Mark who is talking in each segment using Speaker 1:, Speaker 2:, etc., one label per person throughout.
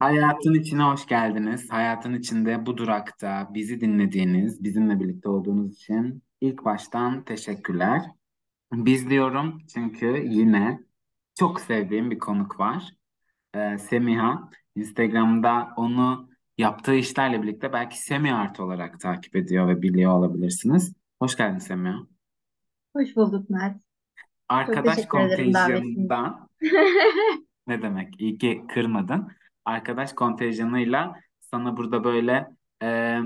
Speaker 1: Hayatın içine hoş geldiniz. Hayatın içinde bu durakta bizi dinlediğiniz, bizimle birlikte olduğunuz için ilk baştan teşekkürler. Biz diyorum çünkü yine çok sevdiğim bir konuk var. Ee, Semiha. Instagram'da onu yaptığı işlerle birlikte belki Semi Art olarak takip ediyor ve biliyor olabilirsiniz. Hoş geldin Semiha.
Speaker 2: Hoş bulduk Mert.
Speaker 1: Arkadaş kontenjanından ne demek? İyi ki kırmadın. Arkadaş kontenjanıyla sana burada böyle e,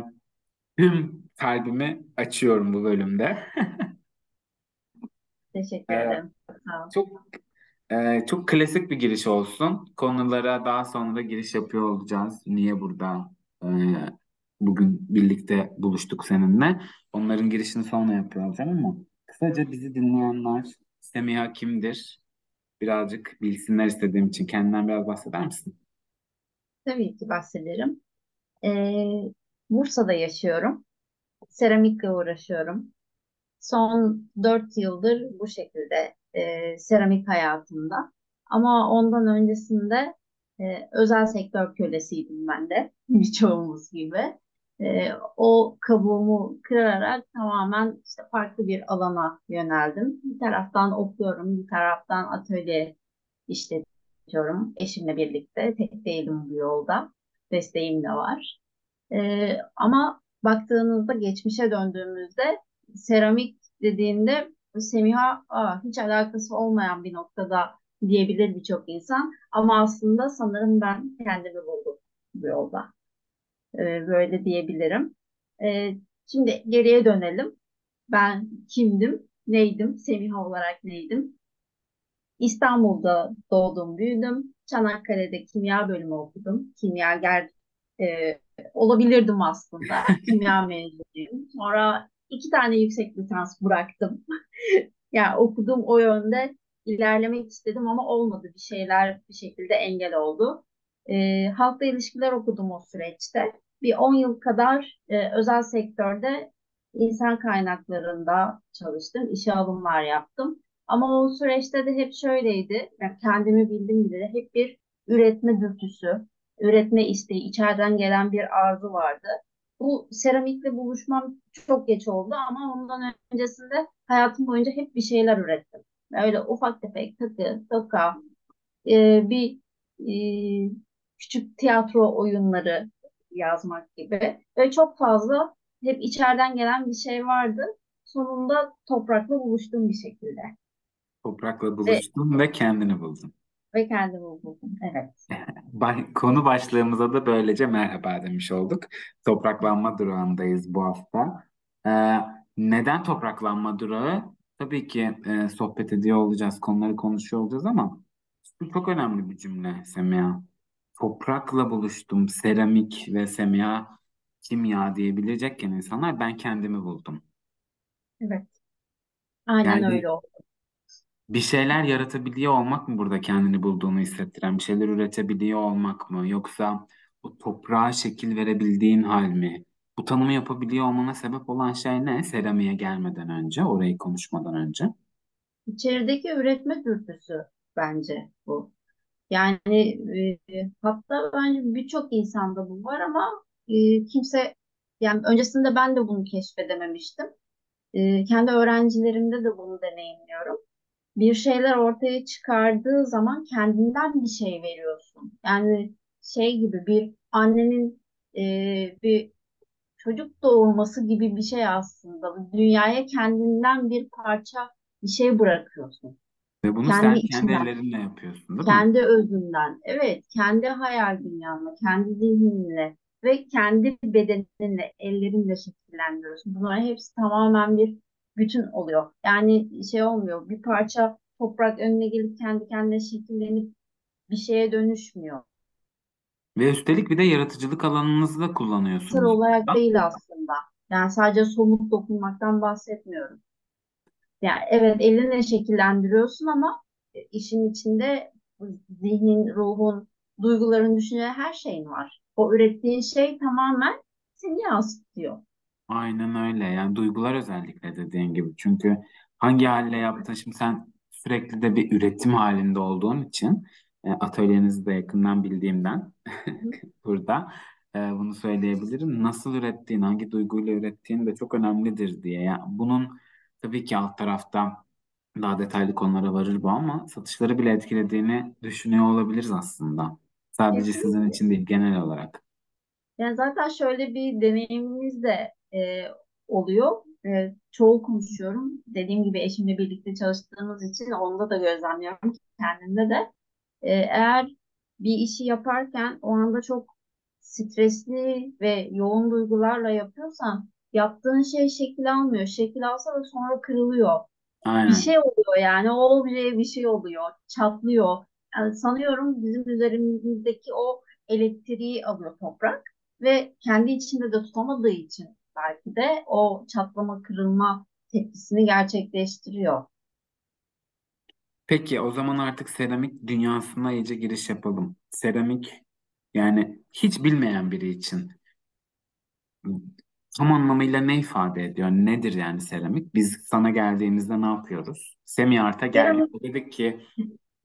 Speaker 1: tüm kalbimi açıyorum bu bölümde.
Speaker 2: Teşekkür ederim. Sağ ol.
Speaker 1: çok e, çok klasik bir giriş olsun. Konulara daha sonra giriş yapıyor olacağız. Niye burada e, bugün birlikte buluştuk seninle? Onların girişini sonra yapıyor olacağım ama kısaca bizi dinleyenler Semiha kimdir? Birazcık bilsinler istediğim için kendinden biraz bahseder misin?
Speaker 2: Tabii ki bahsederim. Ee, Bursa'da yaşıyorum. Seramikle uğraşıyorum. Son dört yıldır bu şekilde e, seramik hayatımda. Ama ondan öncesinde e, özel sektör kölesiydim ben de. Birçoğumuz gibi. E, o kabuğumu kırarak tamamen işte farklı bir alana yöneldim. Bir taraftan okuyorum, bir taraftan atölye işletiyorum eşimle birlikte. Tek değilim bu yolda. Desteğim de var. E, ama baktığınızda geçmişe döndüğümüzde seramik dediğinde Semiha Aa, hiç alakası olmayan bir noktada diyebilir birçok insan. Ama aslında sanırım ben kendimi buldum bu yolda. Ee, böyle diyebilirim. Ee, şimdi geriye dönelim. Ben kimdim, neydim, Semiha olarak neydim? İstanbul'da doğdum, büyüdüm. Çanakkale'de kimya bölümü okudum. Kimyager e, olabilirdim aslında. Kimya mezunuyum. Sonra iki tane yüksek lisans bıraktım. Yani okudum o yönde ilerlemek istedim ama olmadı. Bir şeyler bir şekilde engel oldu. E, halkla ilişkiler okudum o süreçte. Bir 10 yıl kadar e, özel sektörde insan kaynaklarında çalıştım. işe alımlar yaptım. Ama o süreçte de hep şöyleydi. Yani kendimi bildim bile hep bir üretme dürtüsü, üretme isteği, içeriden gelen bir arzu vardı. Bu seramikle buluşmam çok geç oldu ama ondan öncesinde hayatım boyunca hep bir şeyler ürettim. Öyle ufak tefek takı, toka, e, bir e, küçük tiyatro oyunları yazmak gibi. Ve çok fazla hep içeriden gelen bir şey vardı. Sonunda toprakla buluştum bir şekilde.
Speaker 1: Toprakla buluştun ve kendini buldun.
Speaker 2: ve kendimi buldum. Evet.
Speaker 1: Ba- Konu başlığımıza da böylece merhaba demiş olduk. Topraklanma durağındayız bu hafta. Ee, neden topraklanma durağı? Tabii ki e, sohbet ediyor olacağız, konuları konuşuyor olacağız ama bu çok önemli bir cümle Semiha. Toprakla buluştum, seramik ve Semiha kimya diyebilecekken insanlar ben kendimi buldum.
Speaker 2: Evet. Aynen
Speaker 1: Yani
Speaker 2: öyle oldu.
Speaker 1: Bir şeyler yaratabiliyor olmak mı burada kendini bulduğunu hissettiren, bir şeyler üretebiliyor olmak mı? Yoksa o toprağa şekil verebildiğin hal mi? Bu tanımı yapabiliyor olmana sebep olan şey ne? Seramiğe gelmeden önce, orayı konuşmadan önce.
Speaker 2: İçerideki üretme dürtüsü bence bu. Yani e, hatta bence birçok insanda bu var ama e, kimse yani öncesinde ben de bunu keşfedememiştim. E, kendi öğrencilerimde de bunu deneyimliyorum. Bir şeyler ortaya çıkardığı zaman kendinden bir şey veriyorsun. Yani şey gibi bir annenin e, bir çocuk doğurması gibi bir şey aslında. Dünyaya kendinden bir parça bir şey bırakıyorsun.
Speaker 1: Ve bunu
Speaker 2: Kendi
Speaker 1: sen kendi
Speaker 2: içinden.
Speaker 1: ellerinle yapıyorsun, değil mi?
Speaker 2: Kendi özünden, evet, kendi hayal dünyanla, kendi zihninle ve kendi bedeninle, ellerinle şekillendiriyorsun. Bunların hepsi tamamen bir bütün oluyor. Yani şey olmuyor, bir parça toprak önüne gelip kendi kendine şekillenip bir şeye dönüşmüyor.
Speaker 1: Ve üstelik bir de yaratıcılık alanınızı da
Speaker 2: Sır
Speaker 1: kullanıyorsunuz
Speaker 2: olarak
Speaker 1: burada.
Speaker 2: değil aslında. Yani sadece somut dokunmaktan bahsetmiyorum. Yani evet elinle şekillendiriyorsun ama işin içinde zihnin, ruhun, duyguların, düşüncelerin her şeyin var. O ürettiğin şey tamamen seni yansıtıyor.
Speaker 1: Aynen öyle. Yani duygular özellikle dediğin gibi. Çünkü hangi halle yaptın? Şimdi sen sürekli de bir üretim halinde olduğun için E, atölyenizi de yakından bildiğimden burada e, bunu söyleyebilirim. Nasıl ürettiğin, hangi duyguyla ürettiğin de çok önemlidir diye. Yani bunun tabii ki alt tarafta daha detaylı konulara varır bu ama satışları bile etkilediğini düşünüyor olabiliriz aslında. Sadece sizin
Speaker 2: Kesinlikle.
Speaker 1: için değil, genel olarak.
Speaker 2: Yani zaten şöyle bir deneyimimiz de e, oluyor. E, çoğu konuşuyorum. Dediğim gibi eşimle birlikte çalıştığımız için onda da gözlemliyorum kendimde de. E, eğer bir işi yaparken o anda çok stresli ve yoğun duygularla yapıyorsan yaptığın şey şekil almıyor. Şekil alsa da sonra kırılıyor. Bir
Speaker 1: Aynen.
Speaker 2: şey oluyor yani o bir şey oluyor. Çatlıyor. Yani sanıyorum bizim üzerimizdeki o elektriği alıyor toprak ve kendi içinde de tutamadığı için belki de o çatlama kırılma tepkisini gerçekleştiriyor.
Speaker 1: Peki o zaman artık seramik dünyasına iyice giriş yapalım. Seramik yani hiç bilmeyen biri için tam anlamıyla ne ifade ediyor? Nedir yani seramik? Biz sana geldiğimizde ne yapıyoruz? Semi Art'a geldik. Dedik ki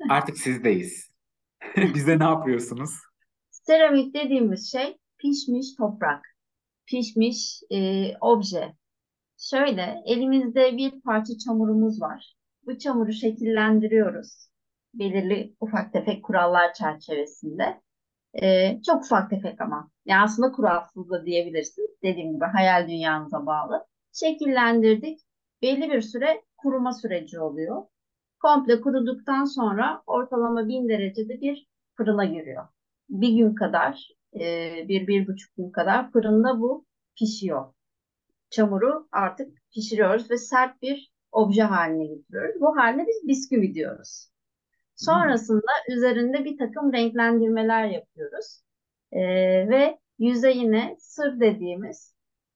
Speaker 1: artık sizdeyiz. Bize ne yapıyorsunuz?
Speaker 2: seramik dediğimiz şey pişmiş toprak, pişmiş e, obje. Şöyle elimizde bir parça çamurumuz var. Bu çamuru şekillendiriyoruz. Belirli ufak tefek kurallar çerçevesinde. Ee, çok ufak tefek ama. Yani aslında kuralsız da diyebilirsiniz. Dediğim gibi hayal dünyanıza bağlı. Şekillendirdik. Belli bir süre kuruma süreci oluyor. Komple kuruduktan sonra ortalama 1000 derecede bir fırına giriyor. Bir gün kadar, e, bir, bir buçuk gün kadar fırında bu pişiyor. Çamuru artık pişiriyoruz ve sert bir obje haline getiriyoruz. Bu haline biz bisküvi diyoruz.
Speaker 1: Hmm.
Speaker 2: Sonrasında üzerinde bir takım renklendirmeler yapıyoruz. Ee, ve yüzeyine sır dediğimiz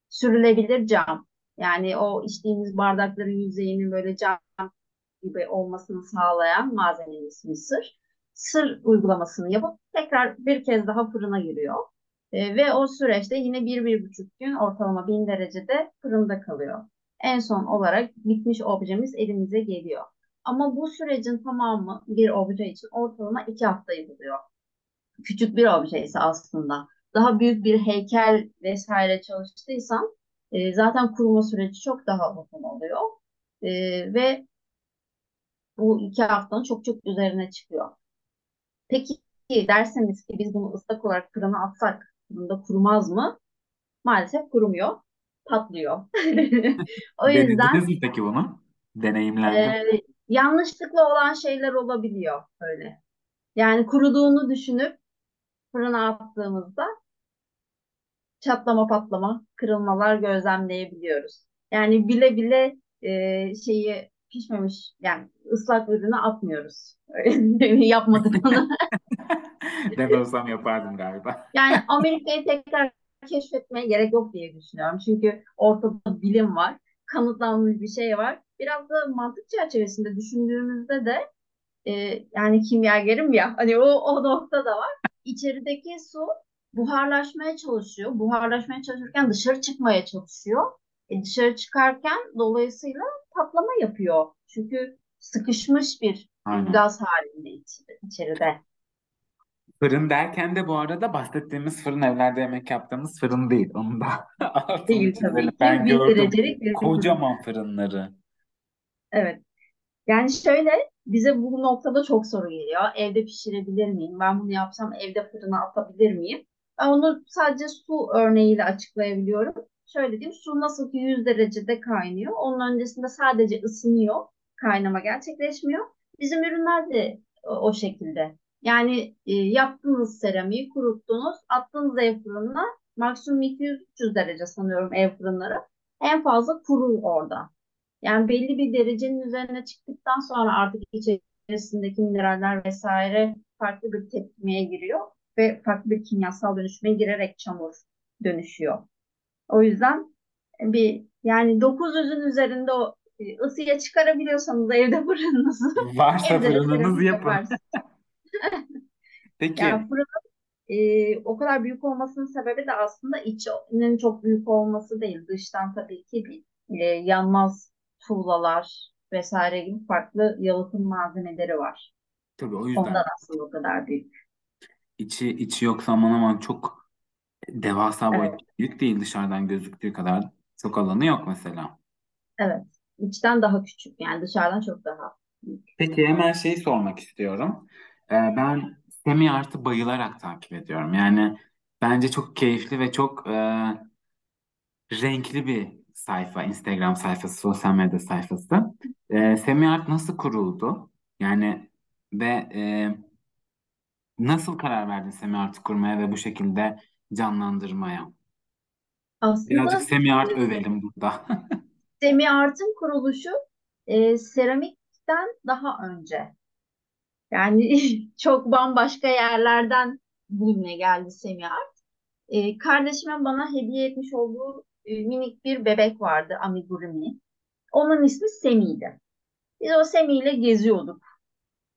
Speaker 2: sürülebilir cam. Yani o içtiğimiz bardakların yüzeyinin böyle cam gibi olmasını sağlayan malzemenin ismi sır. Uygulamasını yapıp tekrar bir kez daha fırına giriyor. Ee, ve o süreçte yine bir, bir buçuk gün ortalama bin derecede fırında kalıyor. En son olarak bitmiş objemiz elimize geliyor. Ama bu sürecin tamamı bir obje için ortalama iki haftayı buluyor. Küçük bir obje ise aslında. Daha büyük bir heykel vesaire çalıştıysam e, zaten kuruma süreci çok daha uzun oluyor. E, ve bu iki haftanın çok çok üzerine çıkıyor. Peki derseniz ki biz bunu ıslak olarak fırına atsak fırında kurumaz mı? Maalesef kurumuyor, patlıyor. O yüzden
Speaker 1: Denediniz mi peki bunu? Deneyimlendi mi?
Speaker 2: e, yanlışlıkla olan şeyler olabiliyor öyle. Yani kuruduğunu düşünüp fırına attığımızda çatlama patlama, kırılmalar gözlemleyebiliyoruz. Yani bile bile e, şeyi pişmemiş yani ıslak ürünü atmıyoruz. Yapmadık onu.
Speaker 1: Ben olsam yapardım galiba.
Speaker 2: Yani Amerika'yı tekrar keşfetmeye gerek yok diye düşünüyorum. Çünkü ortada bilim var, kanıtlanmış bir şey var. Biraz da mantık çerçevesinde düşündüğümüzde de e, yani kimyagerim ya hani o, o nokta da var. İçerideki su buharlaşmaya çalışıyor. Buharlaşmaya çalışırken dışarı çıkmaya çalışıyor. E, dışarı çıkarken dolayısıyla patlama yapıyor. Çünkü sıkışmış bir
Speaker 1: Aynen.
Speaker 2: gaz halinde içeride.
Speaker 1: Fırın derken de bu arada bahsettiğimiz fırın evlerde yemek yaptığımız fırın değil. Onu da
Speaker 2: Değil tabii ki.
Speaker 1: Ben
Speaker 2: Bir
Speaker 1: gördüm
Speaker 2: derecelik bir
Speaker 1: kocaman fırınları.
Speaker 2: Evet. Yani şöyle bize bu noktada çok soru geliyor. Evde pişirebilir miyim? Ben bunu yapsam evde fırına atabilir miyim? Ben onu sadece su örneğiyle açıklayabiliyorum. Şöyle diyeyim, su nasıl ki 100 derecede kaynıyor. Onun öncesinde sadece ısınıyor. Kaynama gerçekleşmiyor. Bizim ürünler de o, o şekilde. Yani e, yaptığınız seramiği kuruttunuz, attığınız ev fırınına maksimum 200-300 derece sanıyorum ev fırınları. En fazla kurur orada. Yani belli bir derecenin üzerine çıktıktan sonra artık içerisindeki mineraller vesaire farklı bir tepkimeye giriyor ve farklı bir kimyasal dönüşüme girerek çamur dönüşüyor. O yüzden bir yani 900'ün üzerinde o e, ısıya çıkarabiliyorsanız evde fırınınızı
Speaker 1: Varsa
Speaker 2: evde de
Speaker 1: fırınınız yapın.
Speaker 2: yaparsınız. Yani
Speaker 1: Peki
Speaker 2: fırının e, o kadar büyük olmasının sebebi de aslında içinin çok büyük olması değil. Dıştan tabii ki bir e, yanmaz tuğlalar vesaire gibi farklı yalıtım malzemeleri var.
Speaker 1: Tabii o
Speaker 2: Ondan
Speaker 1: yüzden
Speaker 2: aslında o kadar büyük.
Speaker 1: içi içi yoksa aman aman çok devasa
Speaker 2: Evet,
Speaker 1: boyut büyük değil dışarıdan gözüktüğü kadar çok alanı yok mesela.
Speaker 2: evet. İçten daha küçük yani dışarıdan çok daha büyük.
Speaker 1: Peki hemen şeyi sormak istiyorum. Ee, ben Semih Art'ı bayılarak takip ediyorum. Yani bence çok keyifli ve çok e, renkli bir sayfa, Instagram sayfası, sosyal medya sayfası. Ee, Semih Art nasıl kuruldu? Yani ve e, nasıl karar verdin Semih Art'ı kurmaya ve bu şekilde canlandırmaya? Birazcık
Speaker 2: Aslında
Speaker 1: Semih Art övelim burada.
Speaker 2: Semi Art'ın kuruluşu e, seramikten daha önce. Yani çok bambaşka yerlerden bugüne geldi Semi Art. E, kardeşimin bana hediye etmiş olduğu e, minik bir bebek vardı amigurumi. Onun ismi Semi'ydi. Biz o Semi ile geziyorduk.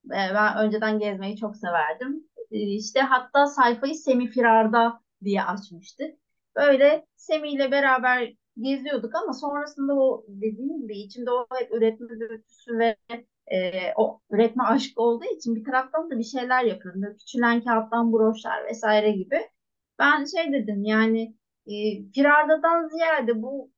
Speaker 2: E, ben önceden gezmeyi çok severdim. E, işte hatta sayfayı Semi Firarda diye açmıştık. Böyle Semi ile beraber geziyorduk ama sonrasında o dediğim gibi içimde o hep üretme dürtüsü ve e, o üretme aşkı olduğu için bir taraftan da bir şeyler yapıyorum. Böyle küçülen kağıttan broşlar vesaire gibi. Ben şey dedim yani e, Firarda'dan ziyade bu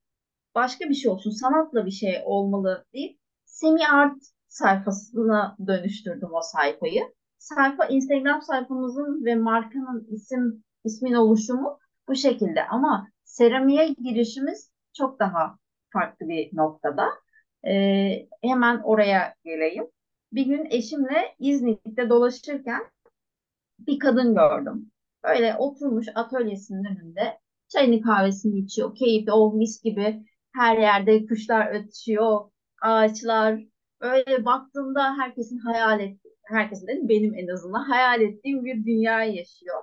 Speaker 2: başka bir şey olsun, sanatla bir şey olmalı deyip semi art sayfasına dönüştürdüm o sayfayı. Sayfa Instagram sayfamızın ve markanın isim ismin oluşumu bu şekilde ama seramiğe girişimiz çok daha farklı bir noktada. Ee, hemen oraya geleyim. Bir gün eşimle İznik'te dolaşırken bir kadın gördüm. Böyle oturmuş atölyesinin önünde çayını kahvesini içiyor. Keyifli, o mis gibi her yerde kuşlar ötüşüyor, ağaçlar. Öyle baktığımda herkesin hayal ettiği, herkesin benim en azından hayal ettiğim bir dünya yaşıyor.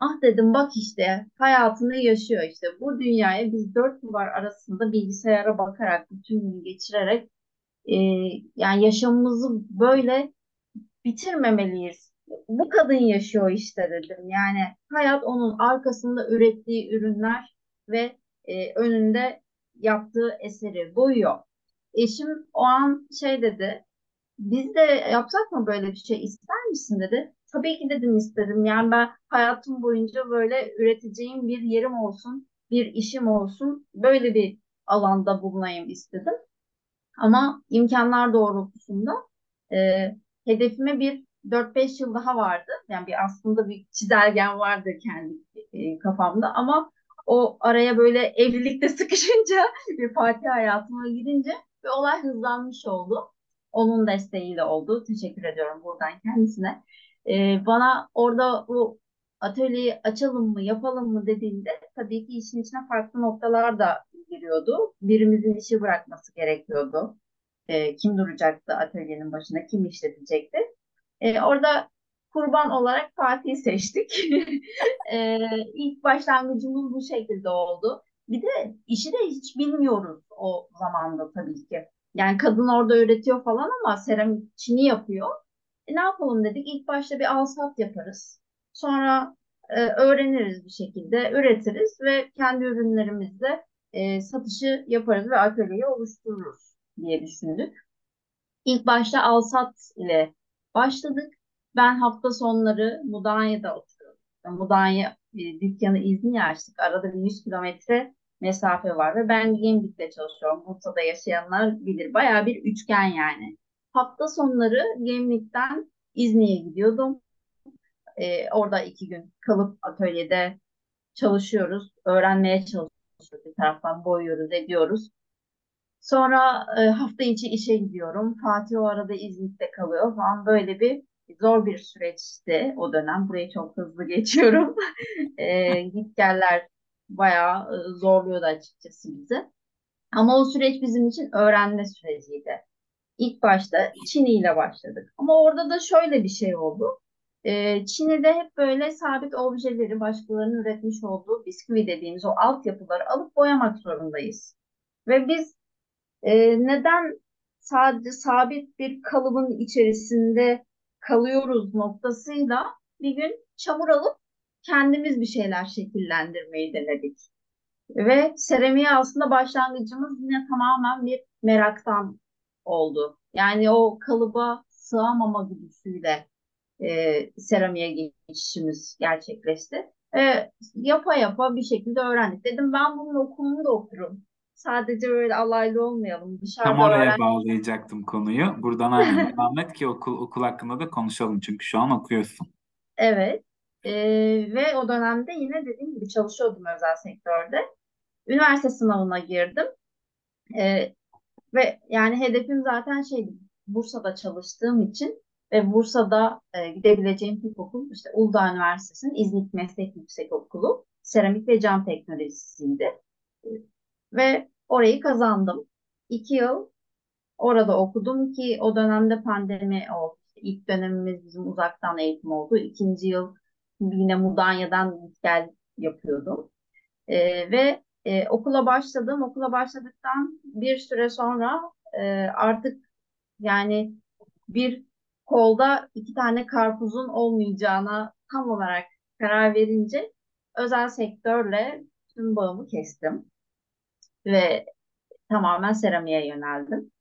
Speaker 2: Ah dedim bak işte hayatını yaşıyor işte. Bu dünyaya biz dört duvar arasında bilgisayara bakarak bütün günü geçirerek e, yani yaşamımızı böyle bitirmemeliyiz. Bu kadın yaşıyor işte dedim. Yani hayat onun arkasında ürettiği ürünler ve e, önünde yaptığı eseri boyuyor. Eşim o an şey dedi, biz de yapsak mı böyle bir şey ister misin dedi. Tabii ki dedim isterim. Yani ben hayatım boyunca böyle üreteceğim bir yerim olsun, bir işim olsun, böyle bir alanda bulunayım istedim. Ama imkanlar doğrultusunda e, hedefime bir 4-5 yıl daha vardı. Yani bir aslında bir çizelgen vardı kendi e, kafamda ama o araya böyle evlilikte sıkışınca bir parti hayatıma girince bir olay hızlanmış oldu. Onun desteğiyle oldu. Teşekkür ediyorum buradan kendisine. E, bana orada bu atölyeyi açalım mı, yapalım mı dediğinde tabii ki işin içine farklı noktalar da giriyordu. Birimizin işi bırakması gerekiyordu. E, kim duracaktı atölyenin başında, kim işletecekti. E, orada kurban olarak Fatih'i seçtik. e, ilk başlangıcımız bu şekilde oldu. Bir de işi de hiç bilmiyoruz o zamanda tabii ki. Yani kadın orada üretiyor falan ama seramik çini yapıyor. Ne yapalım dedik. İlk başta bir alsat yaparız. Sonra e, öğreniriz bir şekilde, üretiriz ve kendi ürünlerimizle e, satışı yaparız ve atölyeyi oluştururuz diye düşündük. İlk başta alsat ile başladık. Ben hafta sonları Mudanya'da oturuyorum. Mudanya e, dükkanı izni açtık. Arada bir 100 kilometre mesafe var ve ben Gemlik'te çalışıyorum. Bursa'da yaşayanlar bilir. Bayağı bir üçgen yani. Hafta sonları Gemlik'ten İzni'ye gidiyordum. Ee, orada iki gün kalıp atölyede çalışıyoruz. Öğrenmeye çalışıyoruz. Bir taraftan boyuyoruz, ediyoruz. Sonra e, hafta içi işe gidiyorum. Fatih o arada İzmit'te kalıyor falan. Böyle bir zor bir süreçti o dönem. Burayı çok hızlı geçiyorum. e, git geller bayağı e, zorluyordu açıkçası bizi. Ama o süreç bizim için öğrenme süreciydi. İlk başta Çini ile başladık. Ama orada da şöyle bir şey oldu. Ee, Çin'de hep böyle sabit objeleri başkalarının üretmiş olduğu bisküvi dediğimiz o altyapıları alıp boyamak zorundayız. Ve biz e, neden sadece sabit bir kalıbın içerisinde kalıyoruz noktasıyla bir gün çamur alıp kendimiz bir şeyler şekillendirmeyi denedik. Ve seramiğe aslında başlangıcımız yine tamamen bir meraktan oldu. Yani o kalıba sığamama güdüsüyle e, seramiğe geçişimiz gerçekleşti. E, yapa yapa bir şekilde öğrendik. Dedim ben bunun okulunu da okurum. Sadece böyle alaylı olmayalım. Dışarıda
Speaker 1: Tam oraya
Speaker 2: öğren.
Speaker 1: bağlayacaktım konuyu. Buradan aynen devam et ki okul, okul hakkında da konuşalım. Çünkü şu an okuyorsun.
Speaker 2: Evet. E, ve o dönemde yine dediğim gibi çalışıyordum özel sektörde. Üniversite sınavına girdim. E, ve yani hedefim zaten şeydi. Bursa'da çalıştığım için ve Bursa'da e, gidebileceğim tek okul işte Uludağ Üniversitesi'nin İznik Meslek Yüksekokulu seramik ve cam teknolojisiydi. Ve orayı kazandım. İki yıl orada okudum ki o dönemde pandemi oldu. İlk dönemimiz bizim uzaktan eğitim oldu. İkinci yıl yine Mudanya'dan gel yapıyordum. E, ve e, okula başladım. Okula başladıktan bir süre sonra e, artık yani bir kolda iki tane karpuzun olmayacağına tam olarak karar verince özel sektörle tüm bağımı kestim ve tamamen seramiğe yöneldim.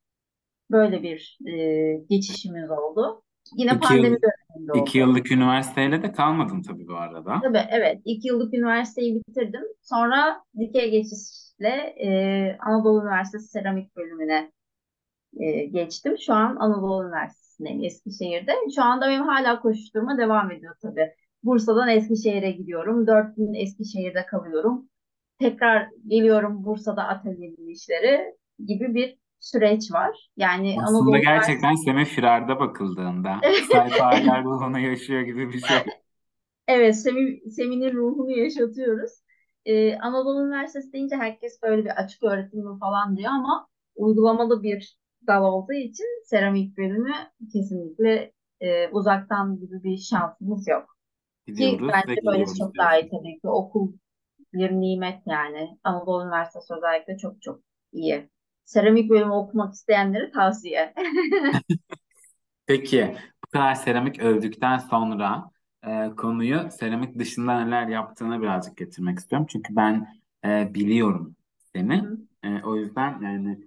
Speaker 2: Böyle bir e, geçişimiz oldu. Yine
Speaker 1: İki
Speaker 2: pandemi
Speaker 1: yıl,
Speaker 2: döneminde
Speaker 1: iki
Speaker 2: oldu.
Speaker 1: yıllık üniversiteyle de kalmadın tabii bu arada.
Speaker 2: Tabii evet. iki yıllık üniversiteyi bitirdim. Sonra dikey geçişle e, Anadolu Üniversitesi seramik bölümüne e, geçtim. Şu an Anadolu Üniversitesi'ndeyim Eskişehir'de. Şu anda benim hala koşuşturma devam ediyor tabii. Bursa'dan Eskişehir'e gidiyorum. Dört gün Eskişehir'de kalıyorum. Tekrar geliyorum Bursa'da atölyenin işleri gibi bir süreç var. Yani
Speaker 1: Aslında
Speaker 2: Anadolu
Speaker 1: gerçekten Semih Firar'da bakıldığında sayfa hala ruhunu yaşıyor gibi bir şey.
Speaker 2: Evet, Semi, Semi'nin ruhunu yaşatıyoruz. Ee, Anadolu Üniversitesi deyince herkes böyle bir açık öğretim falan diyor ama uygulamalı bir dal olduğu için seramik bölümü kesinlikle e, uzaktan gibi bir şansımız yok. Ki
Speaker 1: Gidiyoruz ve
Speaker 2: bence
Speaker 1: geliyoruz
Speaker 2: çok daha iyi tabii ki. Okul bir nimet yani. Anadolu Üniversitesi özellikle çok çok iyi. Seramik bölümü okumak isteyenlere tavsiye.
Speaker 1: Peki bu kadar seramik övdükten sonra e, konuyu seramik dışında neler yaptığına birazcık getirmek istiyorum. Çünkü ben e, biliyorum seni.
Speaker 2: Hı.
Speaker 1: E, o yüzden yani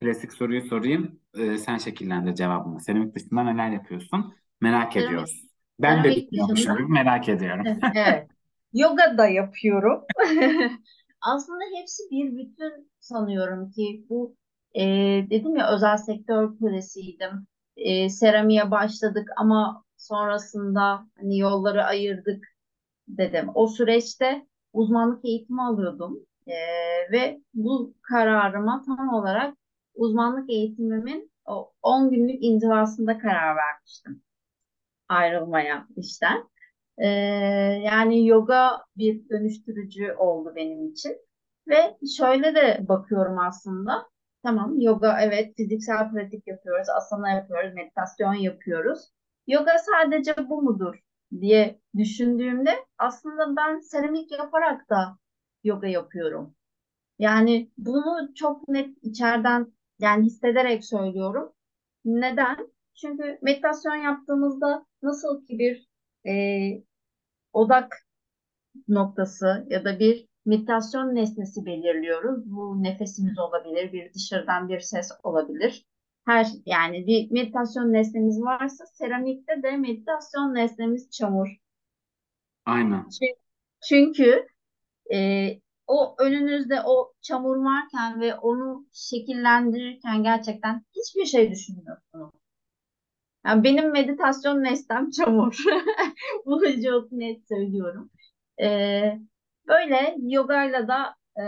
Speaker 1: klasik soruyu sorayım. E, sen şekillendir cevabını. Seramik dışında neler yapıyorsun? Merak
Speaker 2: Seramik,
Speaker 1: ediyoruz. Ben de bilmiyormuşum gibi merak ediyorum.
Speaker 2: Evet. Yoga da yapıyorum. Aslında hepsi bir bütün sanıyorum ki bu e, dedim ya özel sektör kölesiydim. E, seramiğe başladık ama sonrasında hani yolları ayırdık dedim. O süreçte uzmanlık eğitimi alıyordum. E, ve bu kararıma tam olarak uzmanlık eğitimimin o 10 günlük inzivasında karar vermiştim ayrılmaya işten. Ee, yani yoga bir dönüştürücü oldu benim için. Ve şöyle de bakıyorum aslında. Tamam yoga evet fiziksel pratik yapıyoruz, asana yapıyoruz, meditasyon yapıyoruz. Yoga sadece bu mudur diye düşündüğümde aslında ben seramik yaparak da yoga yapıyorum. Yani bunu çok net içeriden yani hissederek söylüyorum. Neden? Çünkü meditasyon yaptığımızda nasıl ki bir e, odak noktası ya da bir meditasyon nesnesi belirliyoruz. Bu nefesimiz olabilir, bir dışarıdan bir ses olabilir. Her yani bir meditasyon nesnemiz varsa seramikte de meditasyon nesnemiz çamur.
Speaker 1: Aynen.
Speaker 2: Çü- Çünkü e, o önünüzde o çamur varken ve onu şekillendirirken gerçekten hiçbir şey düşünmüyorsunuz. Yani benim meditasyon nesnem çamur. Bunu çok net söylüyorum. Ee, böyle yogayla da e,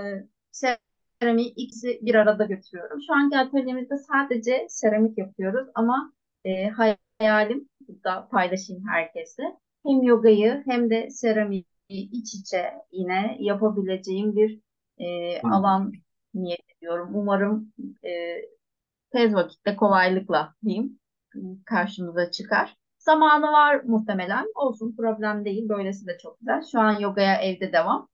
Speaker 2: seramik ikisi bir arada götürüyorum. Şu anki atölyemizde sadece seramik yapıyoruz ama e, hayalim da paylaşayım herkese. Hem yogayı hem de seramiği iç içe yine yapabileceğim bir e, alan niyet ediyorum. Umarım e, tez vakitte kolaylıkla diyeyim karşımıza çıkar. Zamanı var muhtemelen. Olsun problem değil. Böylesi de çok güzel. Şu an yogaya evde devam.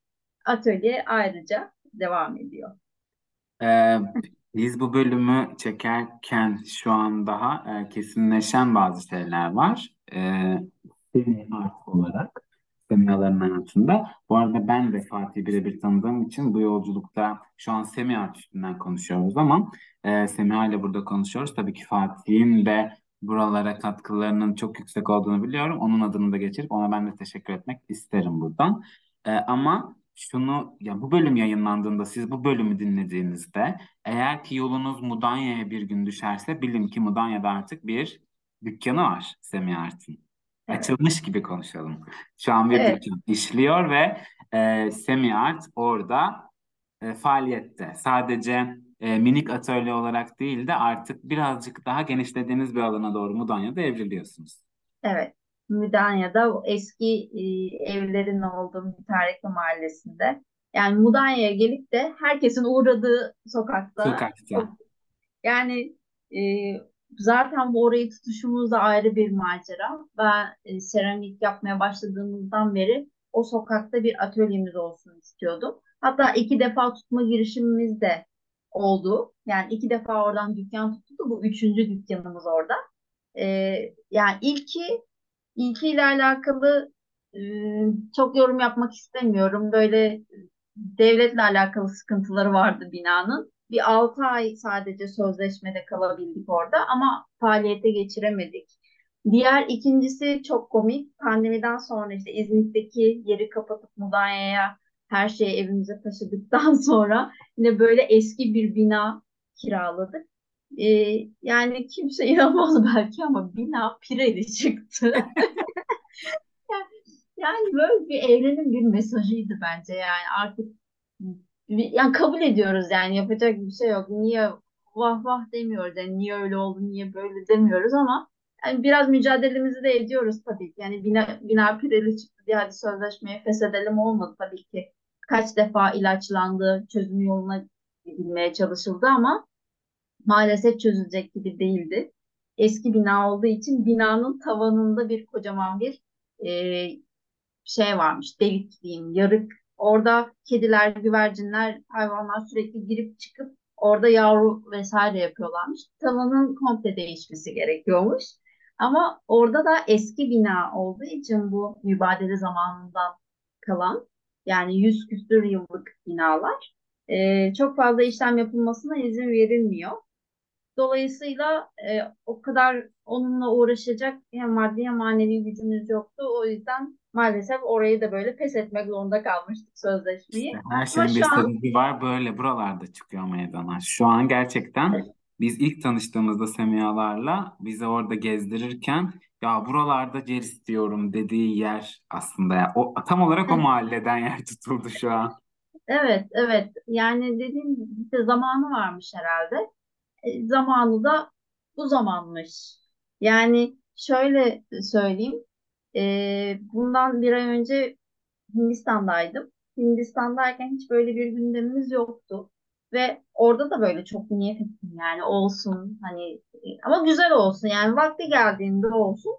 Speaker 2: Atölye ayrıca devam ediyor.
Speaker 1: Ee, biz bu bölümü çekerken şu an daha e, kesinleşen bazı şeyler var. Ee, Semih artık olarak Semiha'ların hayatında. Bu arada ben de Fatih'i birebir tanıdığım için bu yolculukta şu an Semih üstünden konuşuyoruz ama e, Semiha ile burada konuşuyoruz. Tabii ki Fatih'in de buralara katkılarının çok yüksek olduğunu biliyorum. Onun adını da geçirip ona ben de teşekkür etmek isterim buradan. Ee, ama şunu ya bu bölüm yayınlandığında siz bu bölümü dinlediğinizde eğer ki yolunuz Mudanya'ya bir gün düşerse bilin ki Mudanya'da artık bir dükkanı var Semih Art'ın.
Speaker 2: Evet.
Speaker 1: Açılmış gibi konuşalım. Şu an bir
Speaker 2: Evet.
Speaker 1: dükkan işliyor ve e, Semih Art orada e, faaliyette. Sadece e, minik atölye olarak değil de artık birazcık daha genişlediğiniz bir alana doğru Mudanya'da evriliyorsunuz.
Speaker 2: Evet. Mudanya'da eski e, evlerin olduğu Mütarekli Mahallesi'nde. Yani Mudanya'ya gelip de herkesin uğradığı sokakta.
Speaker 1: Sokakta.
Speaker 2: Yani e, zaten bu orayı tutuşumuz da ayrı bir macera. Ben e, seramik yapmaya başladığımızdan beri o sokakta bir atölyemiz olsun istiyordum. Hatta iki defa tutma girişimimiz de oldu. Yani iki defa oradan dükkan tuttu. Bu üçüncü dükkanımız orada. E, yani ilki ilkiyle alakalı e, çok yorum yapmak istemiyorum. Böyle devletle alakalı sıkıntıları vardı binanın. Bir 6 ay sadece sözleşmede kalabildik orada ama faaliyete geçiremedik. Diğer ikincisi çok komik. Pandemiden sonra işte İzmit'teki yeri kapatıp Mudanya'ya her şeyi evimize taşıdıktan sonra yine böyle eski bir bina kiraladık. Ee, yani kimse inanmaz belki ama bina pireli çıktı. Yani böyle bir evrenin bir mesajıydı bence yani artık yani kabul ediyoruz yani yapacak bir şey yok. Niye vah vah demiyoruz yani niye öyle oldu niye böyle demiyoruz ama yani biraz mücadelemizi de ediyoruz tabii ki. Yani bina, bina pireli çıktı diye hadi sözleşmeyi feshedelim olmadı tabii ki. Kaç defa ilaçlandı, çözüm yoluna gidilmeye çalışıldı ama maalesef çözülecek gibi değildi. Eski bina olduğu için binanın tavanında bir kocaman bir e, şey varmış, delik diyeyim, yarık. Orada kediler, güvercinler, hayvanlar sürekli girip çıkıp orada yavru vesaire yapıyorlarmış. Tavanın komple değişmesi gerekiyormuş. Ama orada da eski bina olduğu için bu mübadele zamanından kalan yani yüz küsür yıllık binalar e, çok fazla işlem yapılmasına izin verilmiyor. Dolayısıyla e, o kadar onunla uğraşacak hem maddi hem manevi gücümüz yoktu. O yüzden maalesef orayı da böyle pes etmek zorunda kalmıştık
Speaker 1: İşte
Speaker 2: sözleşmeyi.
Speaker 1: her
Speaker 2: Ama
Speaker 1: şeyin bir
Speaker 2: an
Speaker 1: sebebi var böyle buralarda çıkıyor meydana. Şu an gerçekten biz ilk tanıştığımızda Semihalarla bizi orada gezdirirken ya buralarda yer istiyorum dediği yer aslında ya. O tam olarak o mahalleden yer tutuldu şu an.
Speaker 2: evet evet yani dediğim işte zamanı varmış herhalde. E, zamanı da bu zamanmış. Yani şöyle söyleyeyim. e, bundan bir ay önce Hindistan'daydım. Hindistan'dayken hiç böyle bir gündemimiz yoktu. Ve orada da böyle çok niyet ettim yani olsun hani e, ama güzel olsun yani vakti geldiğinde olsun.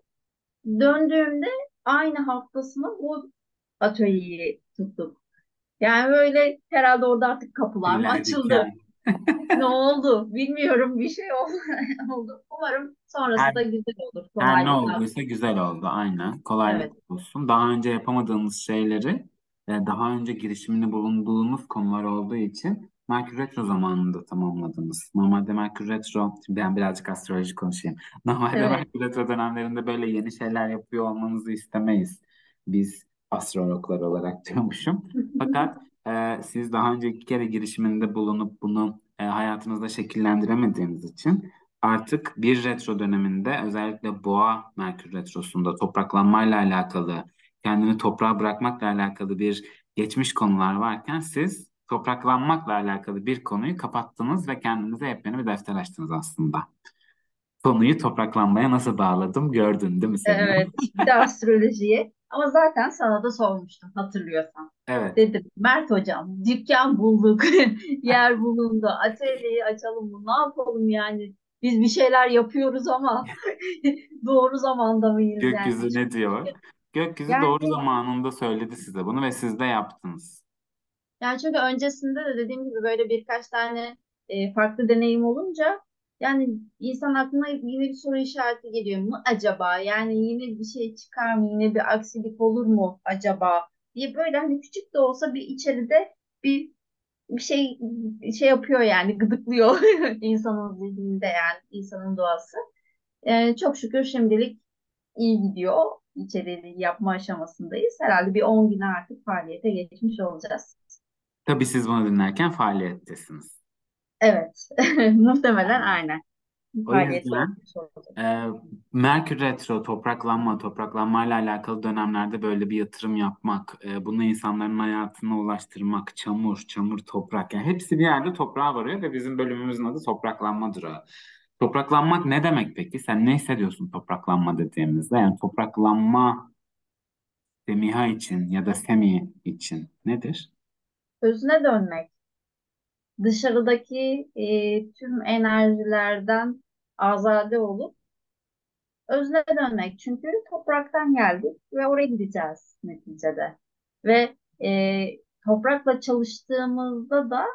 Speaker 2: Döndüğümde aynı haftasına bu atölyeyi tuttuk. Yani böyle herhalde orada artık kapılar mı açıldı?
Speaker 1: diken.
Speaker 2: Ne oldu? Bilmiyorum bir şey oldu. Umarım sonrası da
Speaker 1: Her,
Speaker 2: güzel olur.
Speaker 1: her ne olduysa güzel oldu aynen. Kolaylık
Speaker 2: Evet.
Speaker 1: olsun. Daha önce yapamadığımız şeyleri e, daha önce girişiminde bulunduğumuz konular olduğu için Merkür Retro zamanında tamamladınız. Normalde Merkür Retro, şimdi ben birazcık astroloji konuşayım. Normalde
Speaker 2: Evet.
Speaker 1: Merkür Retro dönemlerinde böyle yeni şeyler yapıyor olmanızı istemeyiz. Biz astrologlar olarak diyormuşum. Fakat e, siz daha önce iki kere girişiminde bulunup bunu e, hayatınızda şekillendiremediğiniz için Artık bir retro döneminde özellikle Boğa Merkür Retrosu'nda topraklanmayla alakalı, kendini toprağa bırakmakla alakalı bir geçmiş konular varken siz topraklanmakla alakalı bir konuyu kapattınız ve kendinize yepyeni bir defter açtınız aslında. Konuyu topraklanmaya nasıl bağladım gördün değil mi Semih?
Speaker 2: Evet. Bir de astrolojiye. Ama zaten sana da sormuştum hatırlıyorsan.
Speaker 1: Evet.
Speaker 2: Dedim Mert hocam dükkan bulduk. Yer bulundu. Atölyeyi açalım mı? Ne yapalım yani? Biz bir şeyler yapıyoruz ama doğru zamanda mıyız yani?
Speaker 1: Gökyüzü ne diyor? Gökyüzü
Speaker 2: Yani
Speaker 1: doğru zamanında söyledi size bunu ve siz de yaptınız.
Speaker 2: Yani çünkü öncesinde de dediğim gibi böyle birkaç tane e, farklı deneyim olunca yani insan aklına yine bir soru işareti geliyor mu acaba? Yani yine bir şey çıkar mı? Yine bir aksilik olur mu acaba? diye böyle hani küçük de olsa bir içeride bir bir şey şey yapıyor yani gıdıklıyor insanın zihninde yani insanın doğası. Ee, çok şükür şimdilik iyi gidiyor. İçeriği yapma aşamasındayız. Herhalde bir 10 güne artık faaliyete geçmiş olacağız.
Speaker 1: Tabii siz bunu dinlerken faaliyettesiniz.
Speaker 2: Evet, muhtemelen aynen.
Speaker 1: O yüzden
Speaker 2: olacak.
Speaker 1: e, Merkür Retro, topraklanma, topraklanmayla alakalı dönemlerde böyle bir yatırım yapmak, e, bunu insanların hayatına ulaştırmak, çamur, çamur, toprak, yani hepsi bir yerde toprağa varıyor ve bizim bölümümüzün adı topraklanmadır o. Topraklanmak ne demek peki? Sen ne hissediyorsun topraklanma dediğimizde? Yani topraklanma Semiha için ya da Semih için nedir?
Speaker 2: Özüne dönmek, dışarıdaki e, tüm enerjilerden azade olup özüne dönmek. Çünkü topraktan geldik ve oraya gideceğiz neticede. Ve e, toprakla çalıştığımızda da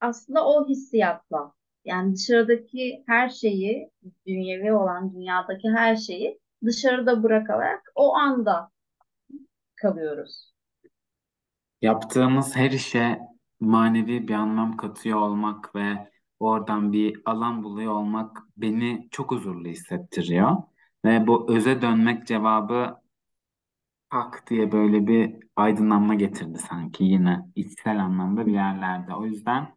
Speaker 2: aslında o hissiyatla yani dışarıdaki her şeyi, dünyevi olan dünyadaki her şeyi dışarıda bırakarak o anda kalıyoruz.
Speaker 1: Yaptığımız her işe manevi bir anlam katıyor olmak ve oradan bir alan buluyor olmak beni çok huzurlu hissettiriyor. Ve bu öze dönmek cevabı hak diye böyle bir aydınlanma getirdi sanki yine içsel anlamda bir yerlerde. O yüzden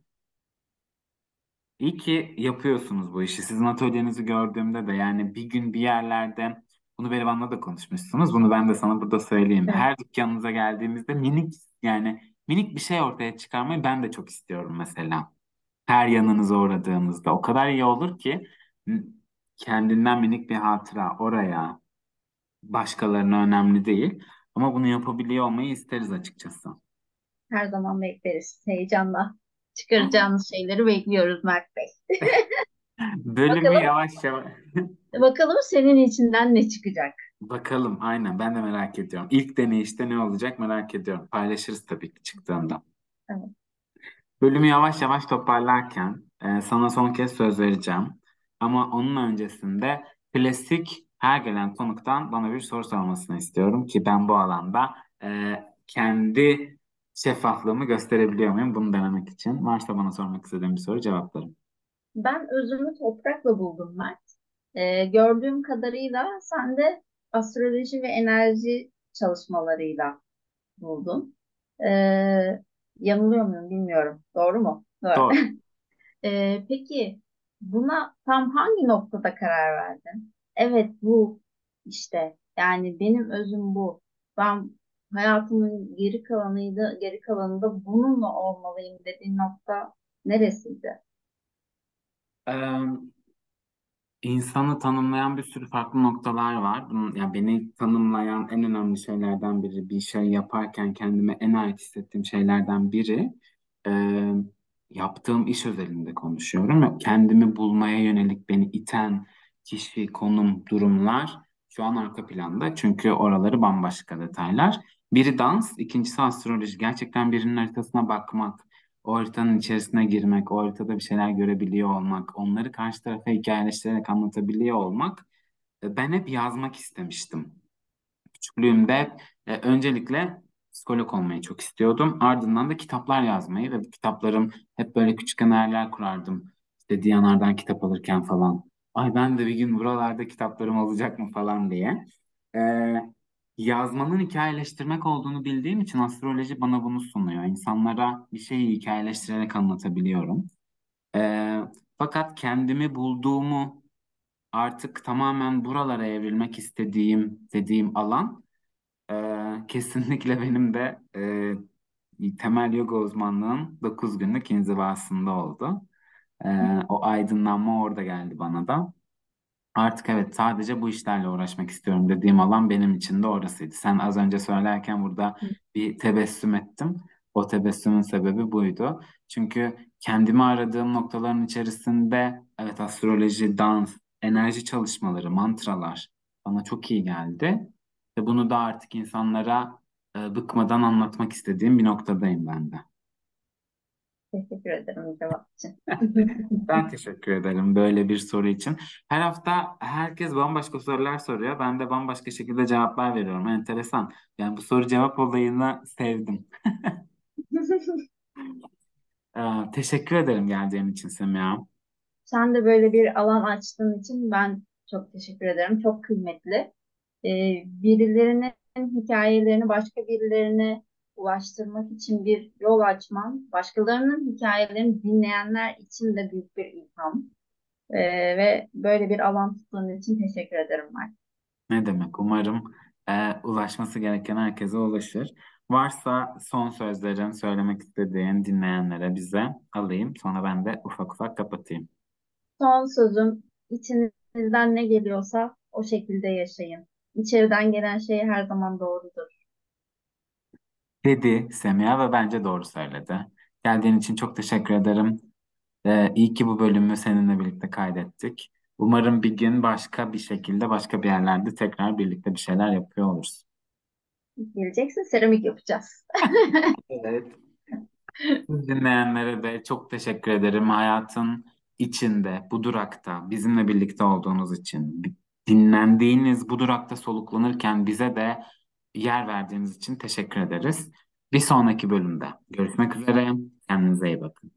Speaker 1: iyi ki yapıyorsunuz bu işi. Sizin atölyenizi gördüğümde de yani bir gün bir yerlerde bunu Berivan'la da konuşmuşsunuz. Bunu ben de sana burada söyleyeyim. Her dükkanınıza geldiğimizde minik yani minik bir şey ortaya çıkarmayı ben de çok istiyorum mesela. Her yanınıza uğradığınızda o kadar iyi olur ki kendinden minik bir hatıra oraya başkalarına önemli değil. Ama bunu yapabiliyor olmayı isteriz açıkçası.
Speaker 2: Her zaman bekleriz. Heyecanla çıkaracağınız şeyleri bekliyoruz Mert Bey.
Speaker 1: Bölümü
Speaker 2: Bakalım,
Speaker 1: yavaş yavaş
Speaker 2: bakalım senin içinden ne çıkacak?
Speaker 1: Bakalım aynen ben de merak ediyorum. İlk deneyişte ne olacak merak ediyorum. Paylaşırız tabii ki çıktığında.
Speaker 2: Evet.
Speaker 1: Bölümü yavaş yavaş toparlarken e, sana son kez söz vereceğim. Ama onun öncesinde klasik her gelen konuktan bana bir soru sormasını istiyorum ki ben bu alanda e, kendi şeffaflığımı gösterebiliyor muyum bunu denemek için. Varsa bana sormak istediğin bir soru cevaplarım.
Speaker 2: Ben özümü toprakla buldum Mert. Ee, gördüğüm kadarıyla sen de astroloji ve enerji çalışmalarıyla buldun. Ee, yanılıyor muyum bilmiyorum. Doğru mu? Doğru.
Speaker 1: Doğru.
Speaker 2: Ee, peki buna tam hangi noktada karar verdin? Evet bu işte yani benim özüm bu. Ben hayatımın geri kalanıydı, geri kalanında bununla olmalıyım dediğin nokta neresiydi?
Speaker 1: Ee, İnsanı tanımlayan bir sürü farklı noktalar var. Bunun, yani beni tanımlayan en önemli şeylerden biri, bir şey yaparken kendime en ait hissettiğim şeylerden biri, e, yaptığım iş özelinde konuşuyorum. Kendimi bulmaya yönelik beni iten kişi, konum, durumlar şu an arka planda. Çünkü oraları bambaşka detaylar. Biri dans, ikincisi astroloji. Gerçekten birinin haritasına bakmak, o haritanın içerisine girmek, o haritada bir şeyler görebiliyor olmak, onları karşı tarafa hikayeleştirerek anlatabiliyor olmak. e, Ben hep yazmak istemiştim. Küçüklüğümde e, öncelikle psikolog olmayı çok istiyordum. Ardından da kitaplar yazmayı ve bu kitaplarım hep böyle küçük hayaller kurardım. İşte Diyanar'dan kitap alırken falan. Ay ben de bir gün buralarda kitaplarım olacak mı falan diye. E, yazmanın hikayeleştirmek olduğunu bildiğim için astroloji bana bunu sunuyor. İnsanlara bir şeyi hikayeleştirerek anlatabiliyorum. E, fakat kendimi bulduğumu artık tamamen buralara evrilmek istediğim dediğim alan ee, kesinlikle benim de e, temel yoga uzmanlığım 9 günlük inzivasında oldu. Ee, o aydınlanma orada geldi bana da. Artık evet sadece bu işlerle uğraşmak istiyorum dediğim alan benim için de orasıydı. Sen az önce söylerken burada bir tebessüm ettim. O tebessümün sebebi buydu. Çünkü kendimi aradığım noktaların içerisinde evet astroloji, dans, enerji çalışmaları, mantralar bana çok iyi geldi. Ve bunu da artık insanlara e, bıkmadan anlatmak istediğim bir noktadayım ben de.
Speaker 2: Teşekkür ederim cevap için.
Speaker 1: Ben teşekkür ederim böyle bir soru için. Her hafta herkes bambaşka sorular soruyor. Ben de bambaşka şekilde cevaplar veriyorum. Enteresan. Yani bu soru cevap olayını sevdim. Ee, teşekkür ederim geldiğin için Semiha.
Speaker 2: Sen de böyle bir alan açtığın için ben Çok teşekkür ederim. Çok kıymetli. Ee, birilerinin hikayelerini başka birilerine ulaştırmak için bir yol açman, başkalarının hikayelerini dinleyenler için de büyük bir ilham. Ee, ve böyle bir alan tuttuğun için teşekkür ederim Mert.
Speaker 1: Ne demek? Umarım e, ulaşması gereken herkese ulaşır. Varsa son sözlerin söylemek istediğin dinleyenlere bize alayım. Sonra ben de ufak ufak kapatayım.
Speaker 2: Son sözüm içinizden ne geliyorsa o şekilde yaşayın. İçeriden gelen şey her zaman doğrudur.
Speaker 1: Dedi Semiha ve bence doğru söyledi. Geldiğin için çok teşekkür ederim. Ee, iyi ki bu bölümü seninle birlikte kaydettik. Umarım bir gün başka bir şekilde, başka bir yerlerde tekrar birlikte bir şeyler yapıyor oluruz.
Speaker 2: Geleceksin seramik yapacağız.
Speaker 1: Evet. Dinleyenlere de çok teşekkür ederim. Hayatın içinde, bu durakta bizimle birlikte olduğunuz için, dinlendiğiniz bu durakta soluklanırken bize de yer verdiğiniz için teşekkür ederiz. Bir sonraki bölümde görüşmek üzere. Kendinize iyi bakın.